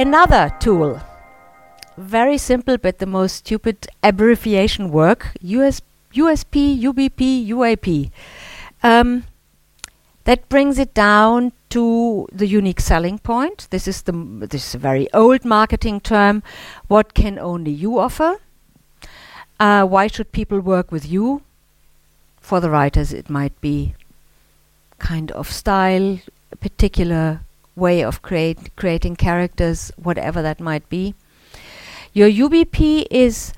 Another tool, very simple but the most stupid abbreviation work, US, USP, UBP, UAP. Um, that brings it down to the unique selling point. This is the this is a very old marketing term. What can only you offer? Uh, why should people work with you? For the writers, it might be kind of style, particular way of create creating characters, whatever that might be. Your UBP is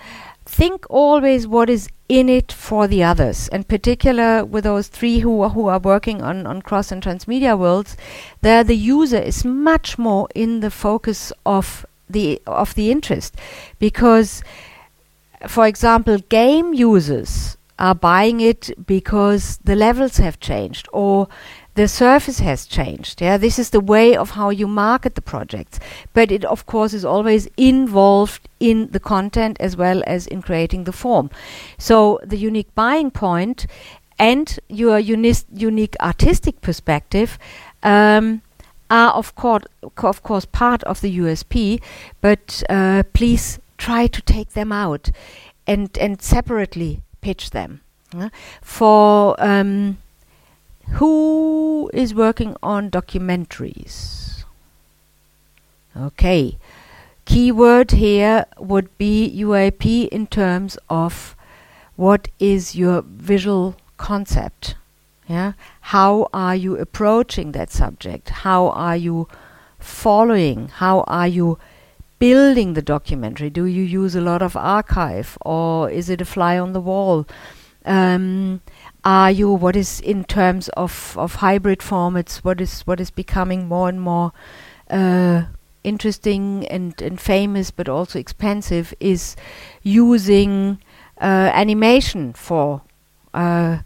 think always what is in it for the others. In particular, with those three who are, who are working on, on cross and transmedia worlds, there the user is much more in the focus of the of the interest, because, for example, game users are buying it because the levels have changed or the surface has changed. Yeah, this is the way of how you market the projects. But it, of course, is always involved in the content as well as in creating the form. So the unique buying point and your unique artistic perspective um, are, of course, of course, part of the USP. But uh, please try to take them out and and separately pitch them. Uh, for um, who is working on documentaries? Okay. Keyword here would be UAP in terms of what is your visual concept? Yeah? How are you approaching that subject? How are you following? How are you building the documentary? Do you use a lot of archive or is it a fly on the wall? Um, are you? What is in terms of, of hybrid formats what is what is becoming more and more uh, interesting and, and famous but also expensive is using uh, animation for uh,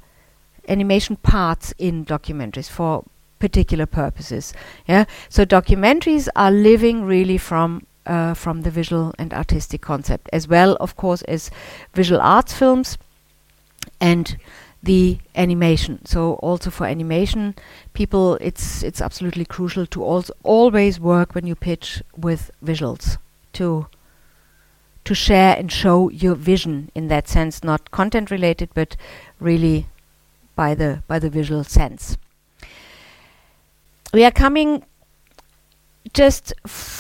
animation parts in documentaries for particular purposes yeah? So documentaries are living really from uh, from the visual and artistic concept as well of course as visual arts films and the animation. So also for animation people, it's it's absolutely crucial to also always work when you pitch with visuals to to share and show your vision in that sense, not content related, but really by the by the visual sense. We are coming just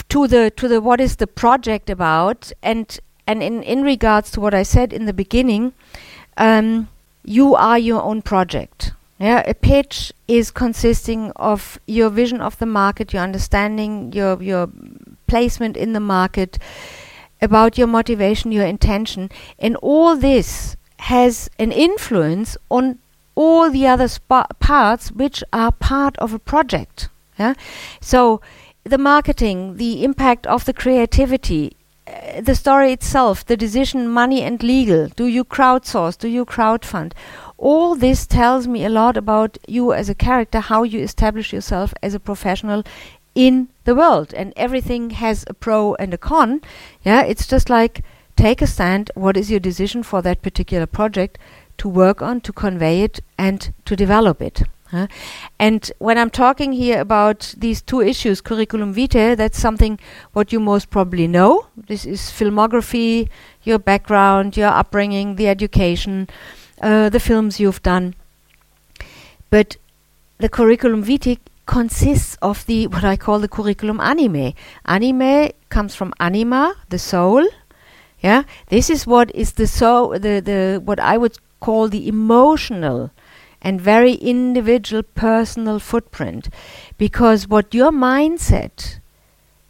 to the to the what is the project about, and and in in regards to what I said in the beginning. Um, you are your own project. Yeah, a pitch is consisting of your vision of the market, your understanding, your your placement in the market, about your motivation, your intention, and all this has an influence on all the other parts which are part of a project. Yeah, so the marketing, the impact of the creativity, the story itself, the decision, money and legal. Do you crowdsource? Do you crowdfund? All this tells me a lot about you as a character, how you establish yourself as a professional in the world. And everything has a pro and a con. Yeah, it's just like take a stand. What is your decision for that particular project to work on, to convey it, and to develop it? Huh? And when I'm talking here about these two issues, curriculum vitae, that's something what you most probably know. This is filmography, your background, your upbringing, the education, uh, the films you've done. But the curriculum vitae consists of the what I call the curriculum anime. Anime comes from anima, the soul. Yeah, this is what is the soul, the the what I would call the emotional and very individual personal footprint. Because what your mindset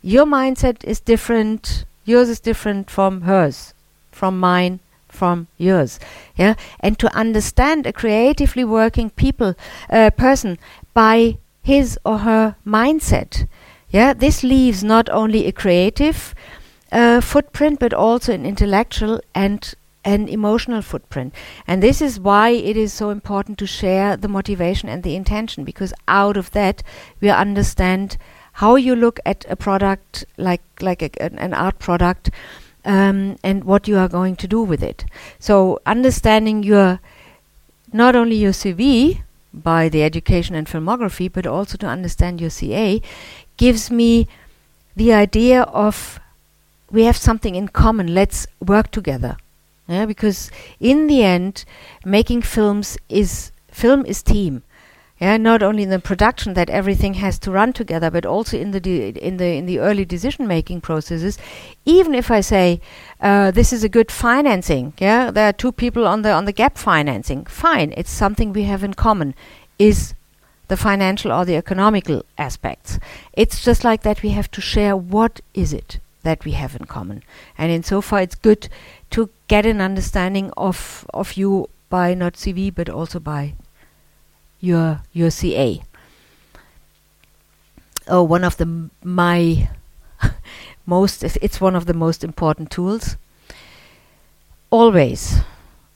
your mindset is different yours is different from hers from mine from yours yeah? And to understand a creatively working people uh, person by his or her mindset yeah? This leaves not only a creative uh, footprint but also an intellectual and an emotional footprint. And this is why it is so important to share the motivation and the intention, because out of that we understand how you look at a product like like a, an, an, art product um, and what you are going to do with it. So understanding your not only your CV by the education and filmography, but also to understand your CA gives me the idea of we have something in common, let's work together. Yeah, because in the end, making films is film is team. Yeah, not only in the production that everything has to run together, but also in the de- in the in the early decision making processes. Even if I say uh, this is a good financing, yeah, there are two people on the on the gap financing. Fine, it's something we have in common. Is the financial or the economical aspects. It's just like that we have to share what is it that we have in common. And in so far it's good to get an understanding of of you by not CV but also by your your CA. Oh, one of the my most it's one of the most important tools. Always,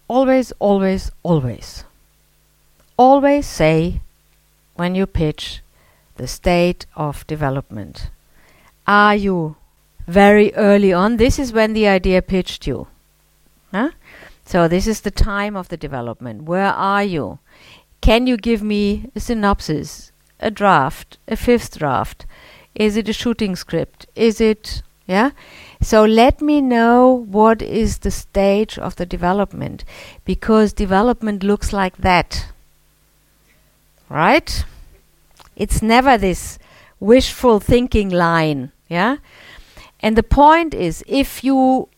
always, always, always, always say when you pitch the state of development. Are you very early on? This is when the idea pitched you. Huh? So this is the time of the development. Where are you? Can you give me a synopsis, a draft, a fifth draft? Is it a shooting script? Is it, yeah? So let me know what is the stage of the development because development looks like that. Right? It's never this wishful thinking line, yeah? And the point is if you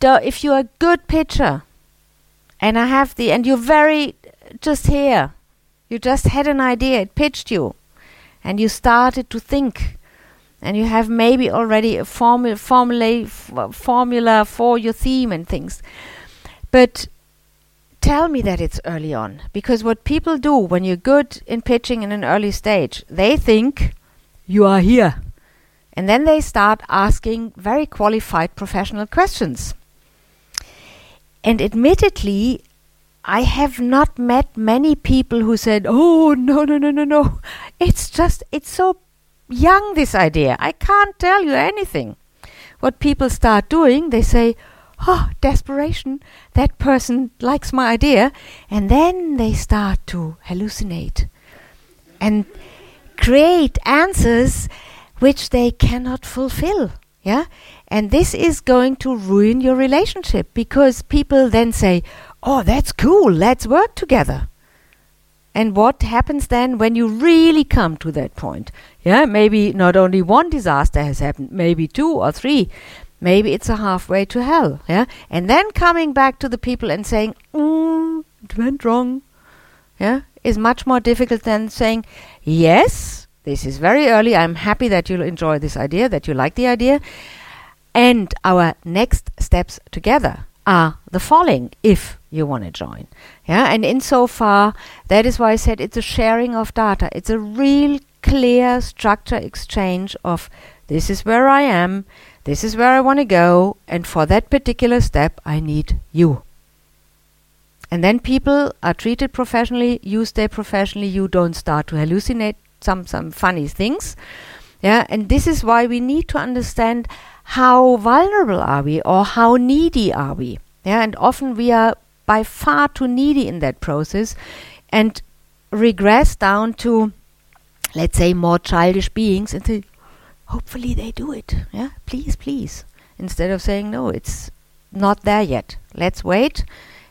do, if you're a good pitcher and I have the and you're very just here. You just had an idea, it pitched you, and you started to think, and you have maybe already a formu- formula, f- formula for your theme and things. But tell me that it's early on, because what people do when you're good in pitching in an early stage, they think you are here. And then they start asking very qualified professional questions. And admittedly, I have not met many people who said, "Oh no no no no no, it's just it's so young this idea. I can't tell you anything." What people start doing, they say, "Oh, desperation! That person likes my idea," and then they start to hallucinate and create answers which they cannot fulfill. Yeah, and this is going to ruin your relationship because people then say, oh, that's cool, let's work together. And what happens then when you really come to that point? Yeah, maybe not only one disaster has happened, maybe two or three. Maybe it's a halfway to hell. Yeah, and then coming back to the people and saying, mm, "It went wrong," yeah, is much more difficult than saying, "Yes, this is very early. I'm happy that you enjoy this idea, that you like the idea, and our next steps together are the following if you want to join. Yeah, and insofar, that is why I said it's a sharing of data. It's a real clear structure exchange of this is where I am, this is where I want to go, and for that particular step, I need you. And then people are treated professionally, you stay professionally, you don't start to hallucinate some, some funny things. Yeah, and this is why we need to understand how vulnerable are we or how needy are we? Yeah, and often we are by far too needy in that process and regress down to, let's say, more childish beings and say, hopefully they do it. Yeah, please, please. Instead of saying, no, it's not there yet. Let's wait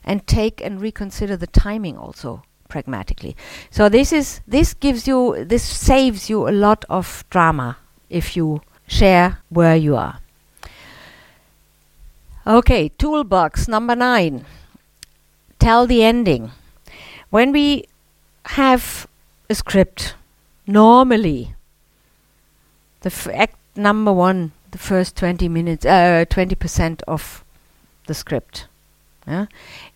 and take and reconsider the timing also pragmatically. So this is this gives you this saves you a lot of drama if you share where you are. Okay, toolbox number nine. Tell the ending. When we have a script, normally the f- act number one, the first 20 minutes, uh, 20% of the script. Yeah?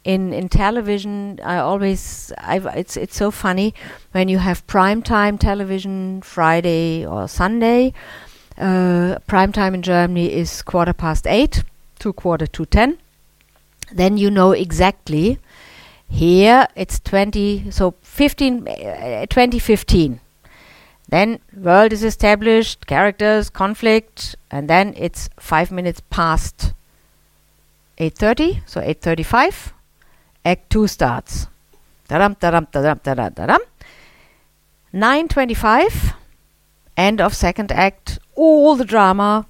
In in television, I always I've, it's it's so funny when you have prime time television Friday or Sunday. Uh, prime time in Germany is quarter past eight to quarter to 10 then you know exactly here it's 20 so 15 uh, 2015 then world is established characters conflict and then it's 5 minutes past 8:30 so 8:35 act 2 starts da-dum, da-dum, da-dum, da-dum, da-dum. 9:25 end of second act all the drama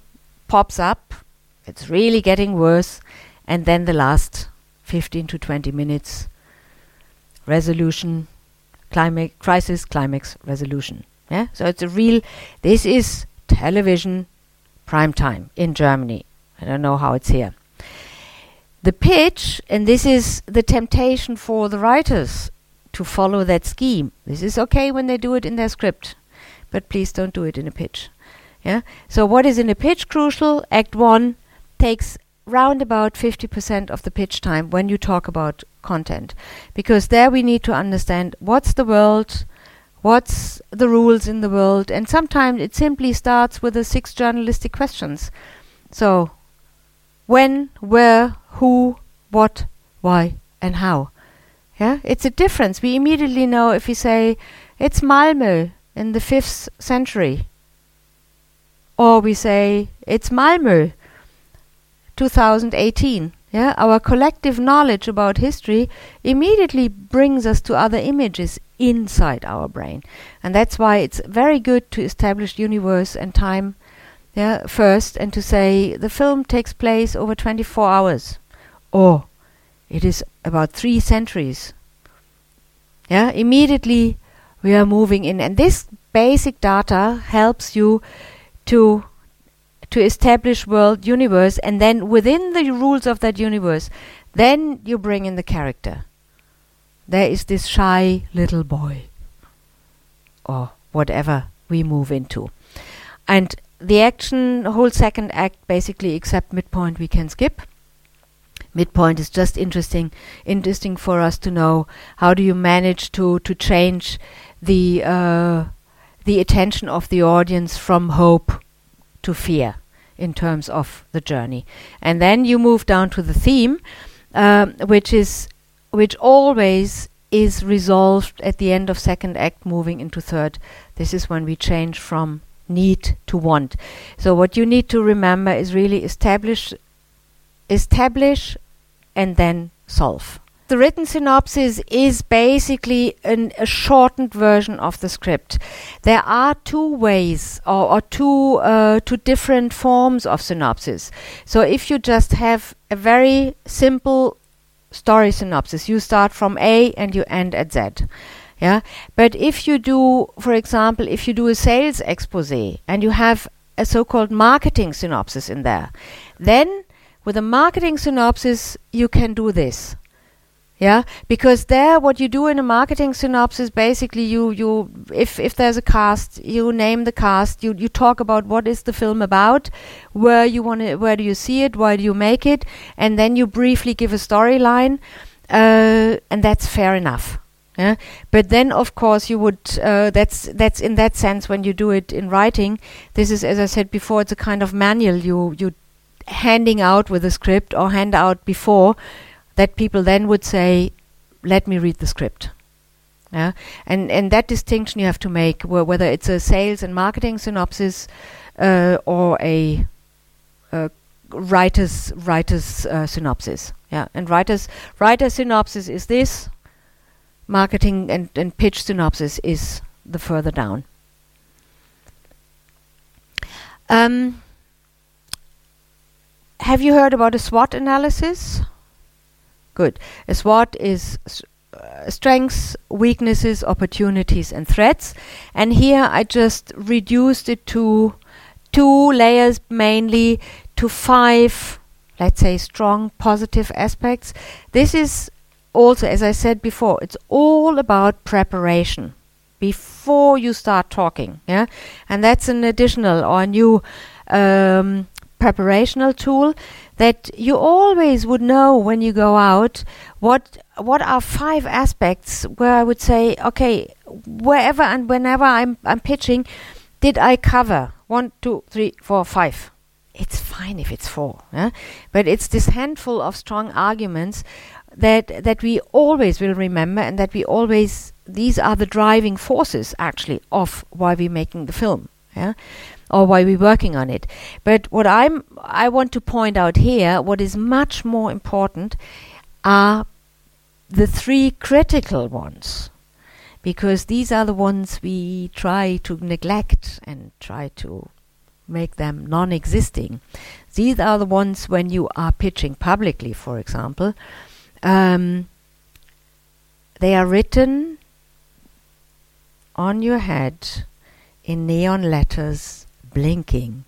pops up. It's really getting worse. And then the last 15 to 20 minutes resolution, climax, crisis, climax, resolution. Yeah, so it's a real. This is television prime time in Germany. I don't know how it's here. The pitch, and this is the temptation for the writers to follow that scheme. This is okay when they do it in their script, but please don't do it in a pitch. Yeah. So what is in a pitch crucial? Act one takes round about 50% of the pitch time when you talk about content, because there we need to understand what's the world, what's the rules in the world, and sometimes it simply starts with the six journalistic questions. So, when, where, who, what, why, and how. Yeah, it's a difference. We immediately know if we say it's Malmö in the fifth century, or we say it's Malmö 2018. Yeah, our collective knowledge about history immediately brings us to other images inside our brain, and that's why it's very good to establish universe and time, yeah, first, and to say the film takes place over 24 hours, or it is about three centuries. Yeah, immediately we are moving in, and this basic data helps you to to establish world universe and then within the rules of that universe then you bring in the character. There is this shy little boy or whatever we move into. And the action whole second act basically except midpoint we can skip midpoint is just interesting interesting for us to know how do you manage to to change the uh, the attention of the audience from hope to fear in terms of the journey. And then you move down to the theme, um, which is which always is resolved at the end of second act, moving into third. This is when we change from need to want. So what you need to remember is really establish, establish, and then solve. The written synopsis is basically an, a shortened version of the script. There are two ways or, or two uh, two different forms of synopsis. So if you just have a very simple story synopsis, you start from A and you end at Z. Yeah, but if you do, for example, if you do a sales expose and you have a so-called marketing synopsis in there, then with a marketing synopsis you can do this. Yeah? Because there what you do in a marketing synopsis basically you you if if there's a cast you name the cast you you talk about what is the film about where you want to where do you see it why do you make it and then you briefly give a storyline uh, and that's fair enough yeah but then of course you would uh, that's that's in that sense when you do it in writing this is as i said before it's a kind of manual you you handing out with a script or hand out before that people then would say, let me read the script. Yeah, and and that distinction you have to make, wh whether it's a sales and marketing synopsis uh, or a, a writer's writer's uh, synopsis. Yeah, and writer's writer synopsis is this. Marketing and and pitch synopsis is the further down. Um, have you heard about a SWOT analysis? Good. A SWOT is uh, strengths, weaknesses, opportunities, and threats. And here I just reduced it to two layers mainly to five, let's say, strong positive aspects. This is also, as I said before, it's all about preparation before you start talking. Yeah, and that's an additional or new um, preparational tool that you always would know when you go out what what are five aspects where I would say, okay, wherever and whenever I'm I'm pitching, did I cover one, two, three, four, five? It's fine if it's four, yeah? but it's this handful of strong arguments that that we always will remember and that we always these are the driving forces actually of why we're making the film. Yeah or why we're working on it. But what I'm I want to point out here, what is much more important, are the three critical ones, because these are the ones we try to neglect and try to make them non-existing. These are the ones when you are pitching publicly, for example. Um, they are written on your head in neon letters, blinking,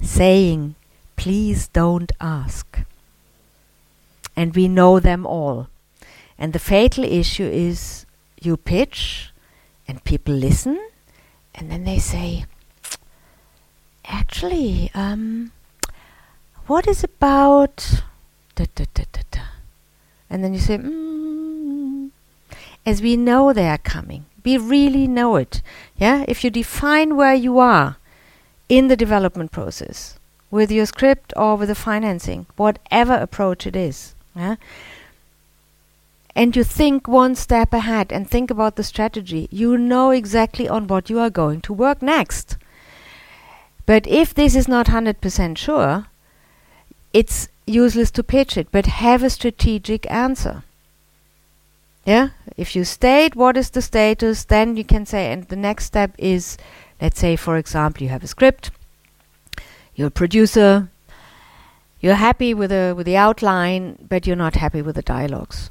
saying, Please don't ask. And we know them all. And the fatal issue is you pitch and people listen and then they say, Actually, um, what is about. Da, da, da. And then you say, mm, as we know they are coming. We really know it. Yeah? If you define where you are in the development process, with your script or with the financing, whatever approach it is, yeah? and you think one step ahead and think about the strategy, you know exactly on what you are going to work next. But if this is not 100% sure, it's useless to pitch it, but have a strategic answer. Yeah? If you state what is the status, then you can say, and the next step is, let's say, for example, you have a script, you're a producer, you're happy with, the with the outline, but you're not happy with the dialogues.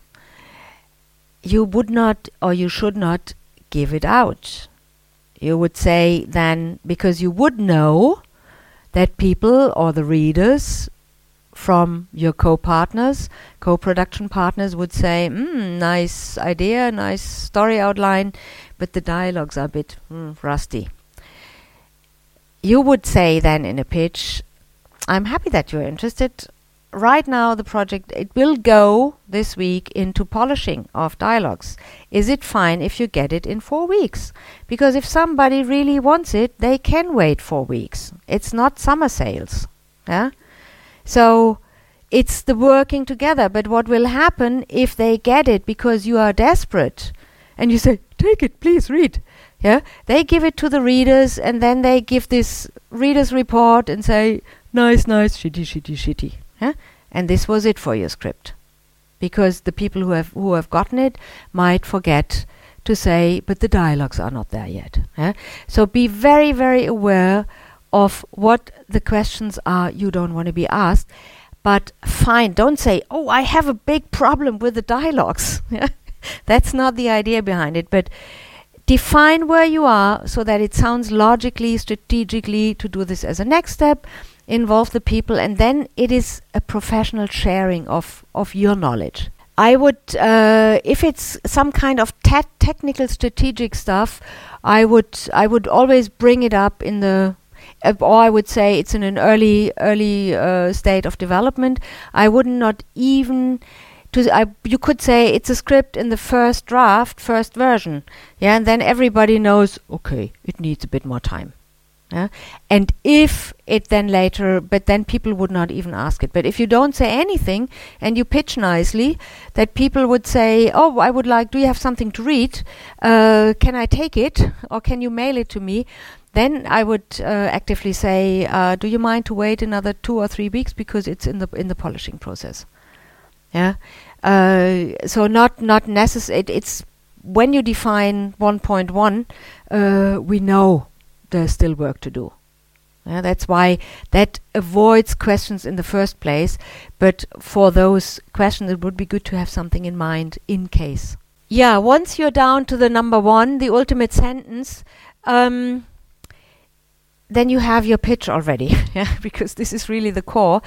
You would not, or you should not, give it out. You would say then, because you would know that people or the readers from your co-partners, co-production partners would say, mm, nice idea, nice story outline, but the dialogues are a bit mm, rusty. You would say then in a pitch, I'm happy that you're interested. Right now, the project it will go this week into polishing of dialogues. Is it fine if you get it in four weeks? Because if somebody really wants it, they can wait four weeks. It's not summer sales. Yeah. So it's the working together. But what will happen if they get it because you are desperate and you say, take it, please read. Yeah, they give it to the readers and then they give this reader's report and say, nice, nice, shitty, shitty, shitty. Yeah? And this was it for your script. Because the people who have who have gotten it might forget to say, but the dialogues are not there yet. Yeah? So be very, very aware of what the questions are you don't want to be asked. But fine, don't say, oh, I have a big problem with the dialogues. That's not the idea behind it. But define where you are so that it sounds logically, strategically to do this as a next step, involve the people, and then it is a professional sharing of, of your knowledge. I would, uh, if it's some kind of te- technical strategic stuff, I would I would always bring it up in the or I would say it's in an early early uh, state of development. I would not even to I, you could say it's a script in the first draft, first version, yeah, and then everybody knows okay, it needs a bit more time. Yeah? And if it then later, but then people would not even ask it. But if you don't say anything and you pitch nicely, that people would say, "Oh, I would like. Do you have something to read? Uh, can I take it, or can you mail it to me?" Then I would uh, actively say, uh, "Do you mind to wait another two or three weeks because it's in the in the polishing process?" Yeah. Uh, so not not necessary. It, it's when you define 1.1, uh, we know there's still work to do. Yeah, that's why that avoids questions in the first place. But for those questions, it would be good to have something in mind in case. Yeah, once you're down to the number one, the ultimate sentence. Um, then you have your pitch already, yeah, because this is really the core.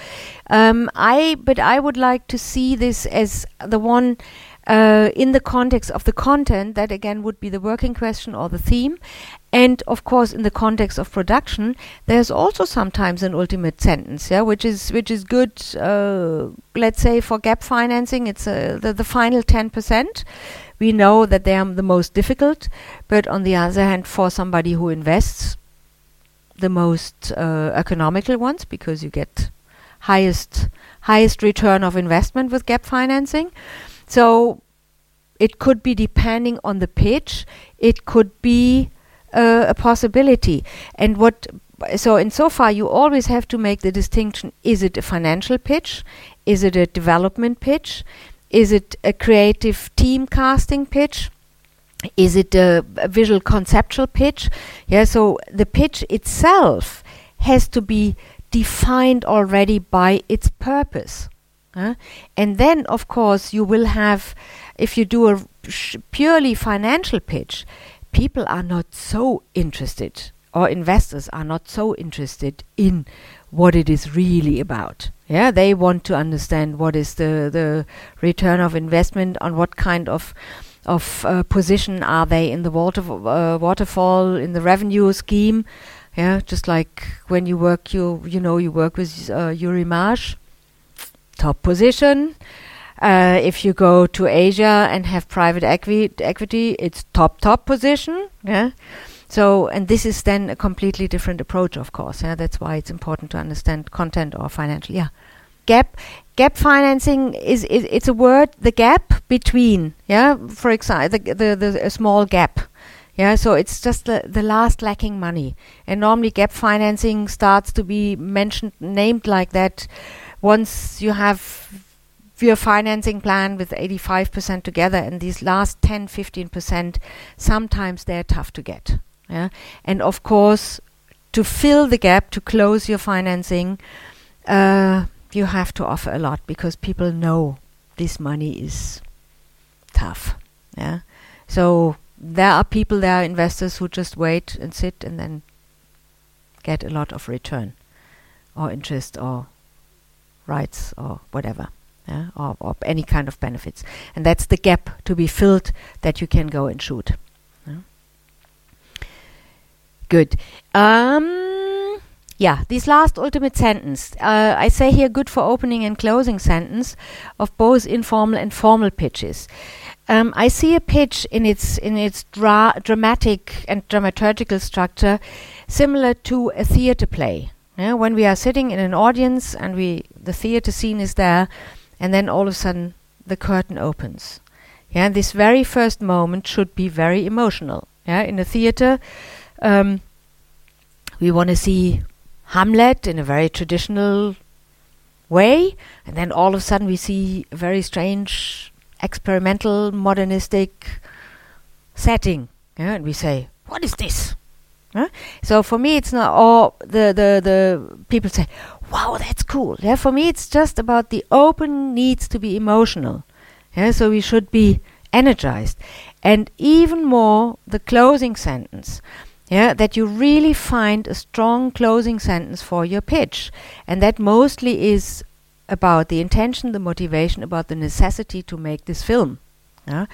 Um, I but I would like to see this as the one uh, in the context of the content. That again would be the working question or the theme, and of course in the context of production, there's also sometimes an ultimate sentence, yeah, which is which is good. Uh, let's say for gap financing, it's uh, the the final ten percent. We know that they are the most difficult, but on the other hand, for somebody who invests the most uh, economical ones because you get highest highest return of investment with gap financing. So it could be depending on the pitch. It could be uh, a possibility. And what so in so far you always have to make the distinction: is it a financial pitch? Is it a development pitch? Is it a creative team casting pitch? Is it a, a visual conceptual pitch? Yeah, so the pitch itself has to be defined already by its purpose. Uh, and then, of course, you will have, if you do a purely financial pitch, people are not so interested, or investors are not so interested in what it is really about. Yeah, they want to understand what is the the return of investment on what kind of of uh, position are they in the water uh, waterfall in the revenue scheme. Yeah, just like when you work, you you know you work with uh, Marsh, top position. Uh, if you go to Asia and have private equi- equity, it's top top position. Yeah. So, and this is then a completely different approach, of course. Yeah, that's why it's important to understand content or financial. Yeah, gap gap financing is, is it's a word the gap between. Yeah, for example, the, the the a small gap. Yeah, so it's just the, the last lacking money. And normally gap financing starts to be mentioned, named like that once you have your financing plan with 85% together and these last 10 15% sometimes they're tough to get yeah? And of course, to fill the gap, to close your financing, uh, you have to offer a lot because people know this money is tough. Yeah. So there are people, there are investors who just wait and sit and then get a lot of return or interest or rights or whatever. Yeah, or, or any kind of benefits. And that's the gap to be filled that you can go and shoot. Good. Um, yeah, this last ultimate sentence. Uh, I say here good for opening and closing sentence of both informal and formal pitches. Um, I see a pitch in its in its dra- dramatic and dramaturgical structure similar to a theater play. Yeah, when we are sitting in an audience and we the theater scene is there, and then all of a sudden the curtain opens. Yeah, and this very first moment should be very emotional. Yeah, in a theater, um, we want to see Hamlet in a very traditional way, and then all of a sudden we see a very strange, experimental, modernistic setting, yeah, and we say, "What is this?" Huh? So for me, it's not all the the the people say, "Wow, that's cool." Yeah, for me, it's just about the open needs to be emotional. Yeah, so we should be energized, and even more the closing sentence yeah, that you really find a strong closing sentence for your pitch. And that mostly is about the intention, the motivation, about the necessity to make this film. Yeah?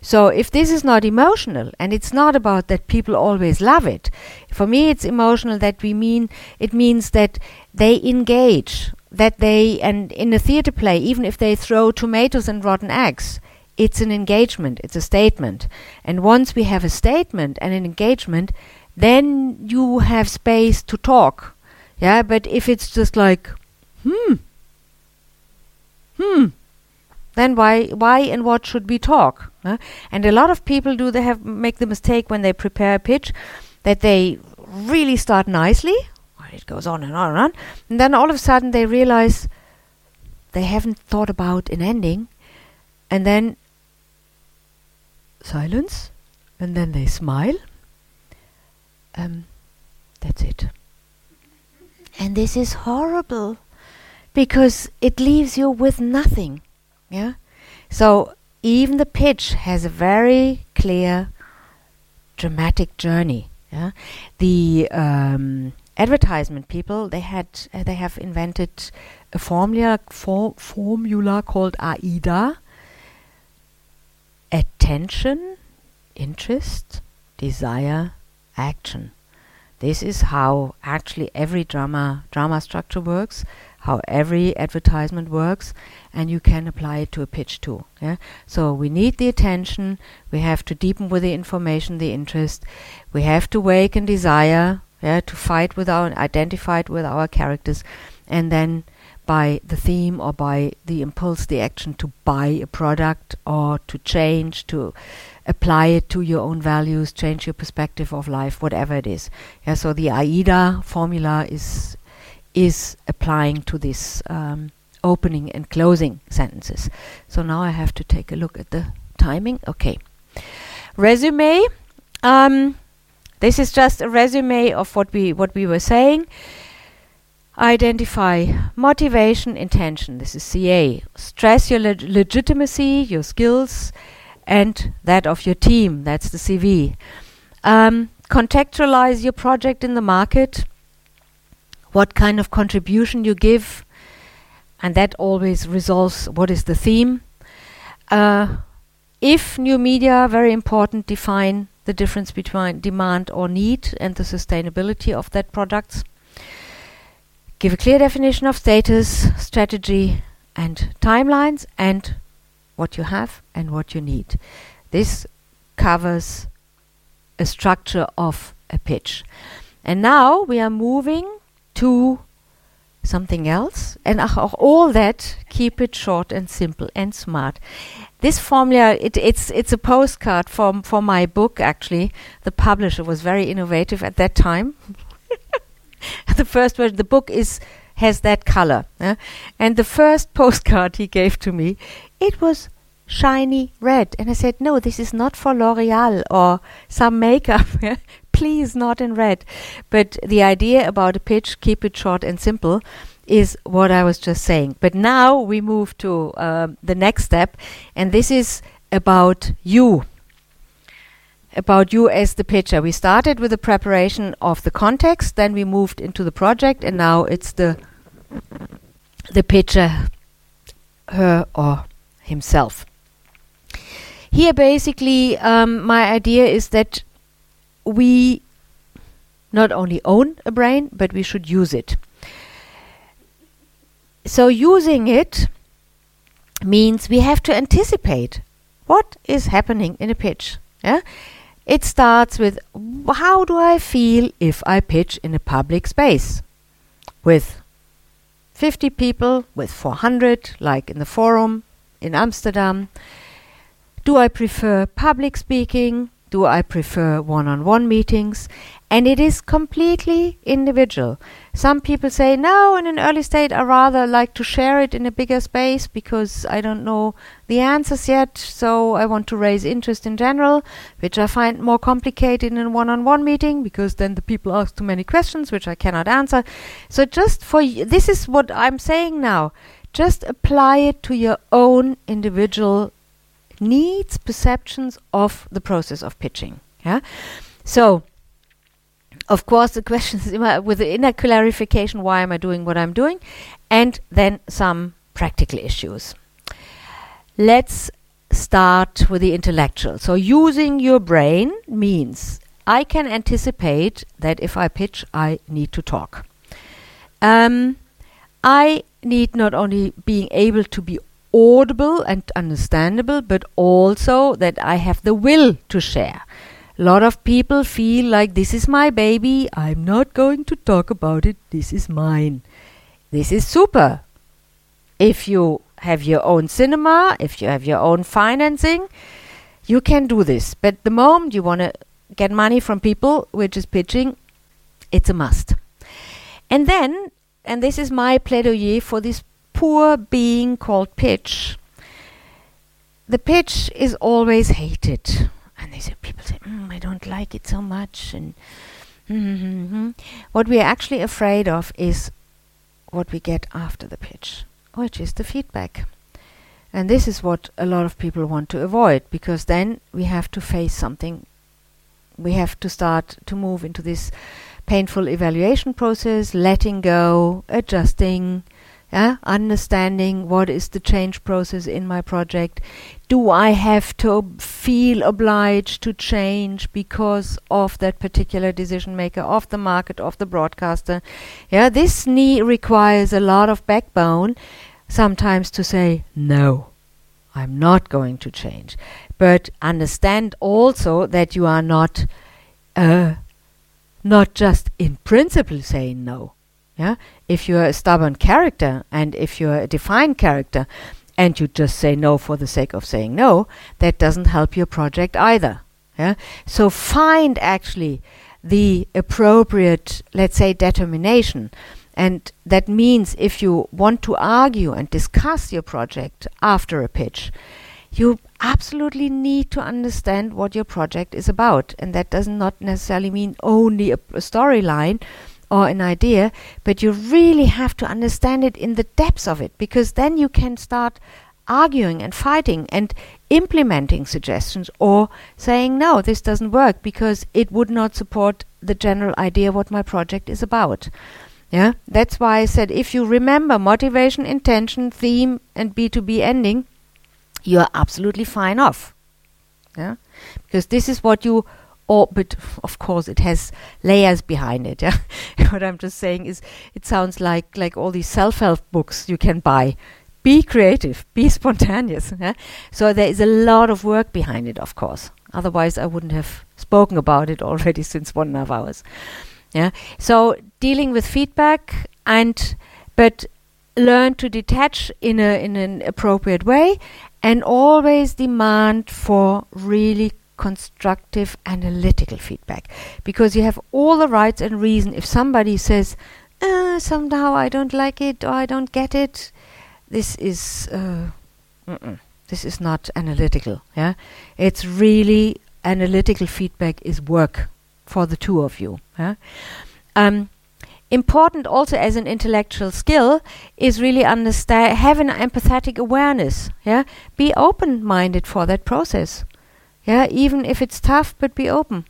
So if this is not emotional, and it's not about that people always love it, for me it's emotional that we mean it means that they engage, that they and in a theater play, even if they throw tomatoes and rotten eggs, it's an engagement, it's a statement. And once we have a statement and an engagement, then you have space to talk. Yeah, but if it's just like, hmm, hmm, then why, why and what should we talk? Uh, and a lot of people do they have make the mistake when they prepare a pitch that they really start nicely. It goes on and on and on, and then all of a sudden they realize they haven't thought about an ending, and then silence, and then they smile, um, that's it. And this is horrible because it leaves you with nothing. Yeah? So even the pitch has a very clear dramatic journey. Yeah? The um, advertisement people they had uh, they have invented a formula for formula called AIDA. Attention, interest, desire, action. This is how actually every drama drama structure works, how every advertisement works, and you can apply it to a pitch too. Yeah. So we need the attention. We have to deepen with the information, the interest. We have to wake and desire. Yeah, to fight with our identify with our characters, and then by the theme or by the impulse, the action to buy a product or to change, to apply it to your own values, change your perspective of life, whatever it is. Yeah, so the AIDA formula is is applying to this um, opening and closing sentences. So now I have to take a look at the timing. Okay, resume. Um, this is just a resume of what we what we were saying. Identify motivation, intention. This is CA. Stress your leg- legitimacy, your skills, and that of your team. That's the CV. Um, contextualize your project in the market. What kind of contribution you give, and that always resolves what is the theme. Uh, if new media, very important, define the difference between demand or need and the sustainability of that products. Give a clear definition of status, strategy, and timelines, and what you have and what you need. This covers a structure of a pitch. And now we are moving to something else, and all that keep it short and simple and smart. This formula, it, it's it's a postcard from for my book. Actually, the publisher was very innovative at that time. the first version, the book is has that color, eh? and the first postcard he gave to me, it was shiny red, and I said, "No, this is not for L'Oreal or some makeup." Please, not in red. But the idea about a pitch, keep it short and simple, is what I was just saying. But now we move to uh, the next step, and this is about you. About you as the pitcher. We started with the preparation of the context, then we moved into the project, and now it's the the pitcher, her or himself. Here, basically, um, my idea is that we not only own a brain, but we should use it. So using it means we have to anticipate what is happening in a pitch. Yeah? It starts with how do I feel if I pitch in a public space with 50 people, with 400, like in the forum in Amsterdam. Do I prefer public speaking? Do I prefer one on one meetings? And it is completely individual. Some people say, no, in an early state, I rather like to share it in a bigger space because I don't know the answers yet, so I want to raise interest in general, which I find more complicated in a one on one meeting because then the people ask too many questions which I cannot answer. So, just for y- this is what I'm saying now. Just apply it to your own individual needs, perceptions of the process of pitching. Yeah. So, of course, the question is with the inner clarification why am I doing what I'm doing? And then some practical issues. Let's start with the intellectual. So, using your brain means I can anticipate that if I pitch, I need to talk. Um, I need not only being able to be audible and understandable, but also that I have the will to share. A lot of people feel like this is my baby, I'm not going to talk about it, this is mine. This is super. If you have your own cinema, if you have your own financing, you can do this. But the moment you want to get money from people, which is pitching, it's a must. And then, and this is my plaidoyer for this poor being called pitch. The pitch is always hated. And they say, people say, mm, I don't like it so much. And mm-hmm. what we are actually afraid of is what we get after the pitch, which is the feedback. And this is what a lot of people want to avoid because then we have to face something. We have to start to move into this painful evaluation process, letting go, adjusting, yeah, understanding what is the change process in my project. Do I have to feel obliged to change because of that particular decision maker, of the market, of the broadcaster? Yeah, this knee requires a lot of backbone sometimes to say no. I'm not going to change. But understand also that you are not uh, not just in principle saying no. Yeah? If you're a stubborn character and if you're a defined character and you just say no for the sake of saying no, that doesn't help your project either. Yeah? So find actually the appropriate, let's say, determination. And that means if you want to argue and discuss your project after a pitch, you absolutely need to understand what your project is about. And that does not necessarily mean only a, a storyline or an idea, but you really have to understand it in the depths of it because then you can start arguing and fighting and implementing suggestions or saying no this doesn't work because it would not support the general idea what my project is about yeah that's why i said if you remember motivation intention theme and b2b ending you are absolutely fine off. Yeah? Because this is what you or but of course it has layers behind it yeah? What i'm just saying is it sounds like like all these self-help books you can buy. Be creative. Be spontaneous yeah? so there is a lot of work behind it of course. Otherwise i wouldn't have spoken about it already since one and a half hours yeah? So dealing with feedback and but learn to detach in a in an appropriate way and always demand for really constructive analytical feedback. Because you have all the rights and reason. If somebody says uh, somehow I don't like it or I don't get it this is uh, this is not analytical yeah? It's really analytical feedback is work for the two of you yeah? Um, important also as an intellectual skill is really understand have an empathetic awareness yeah be open minded for that process yeah, even if it's tough, but be open.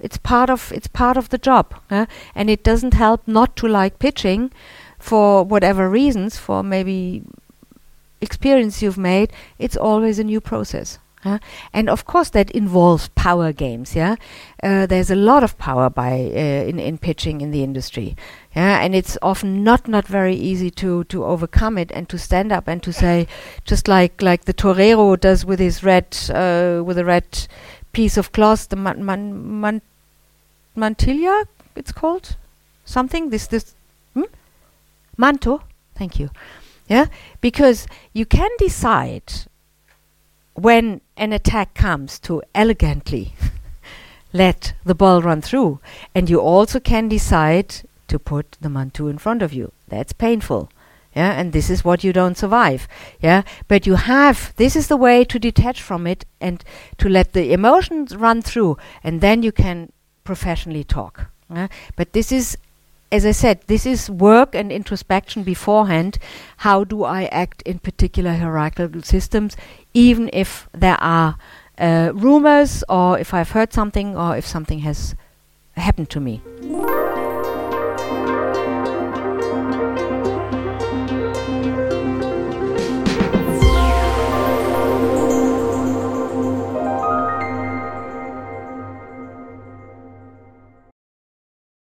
It's part of it's part of the job, yeah? and it doesn't help not to like pitching for whatever reasons, for maybe experience you've made. It's always a new process. Yeah? And of course, that involves power games. Yeah, uh, there's a lot of power by uh, in in pitching in the industry. Yeah, and it's often not not very easy to to overcome it and to stand up and to say, just like like the torero does with his red uh, with a red piece of cloth, the man, man, man mantilla, it's called something. This this hmm? manto. Thank you. Yeah, because you can decide when an attack comes to elegantly let the ball run through. And you also can decide to put the manto in front of you. That's painful. Yeah, and this is what you don't survive. Yeah, but you have this is the way to detach from it and to let the emotions run through, and then you can professionally talk. Yeah? But this is as I said, this is work and introspection beforehand. How do I act in particular hierarchical systems, even if there are uh, rumors or if I've heard something or if something has happened to me?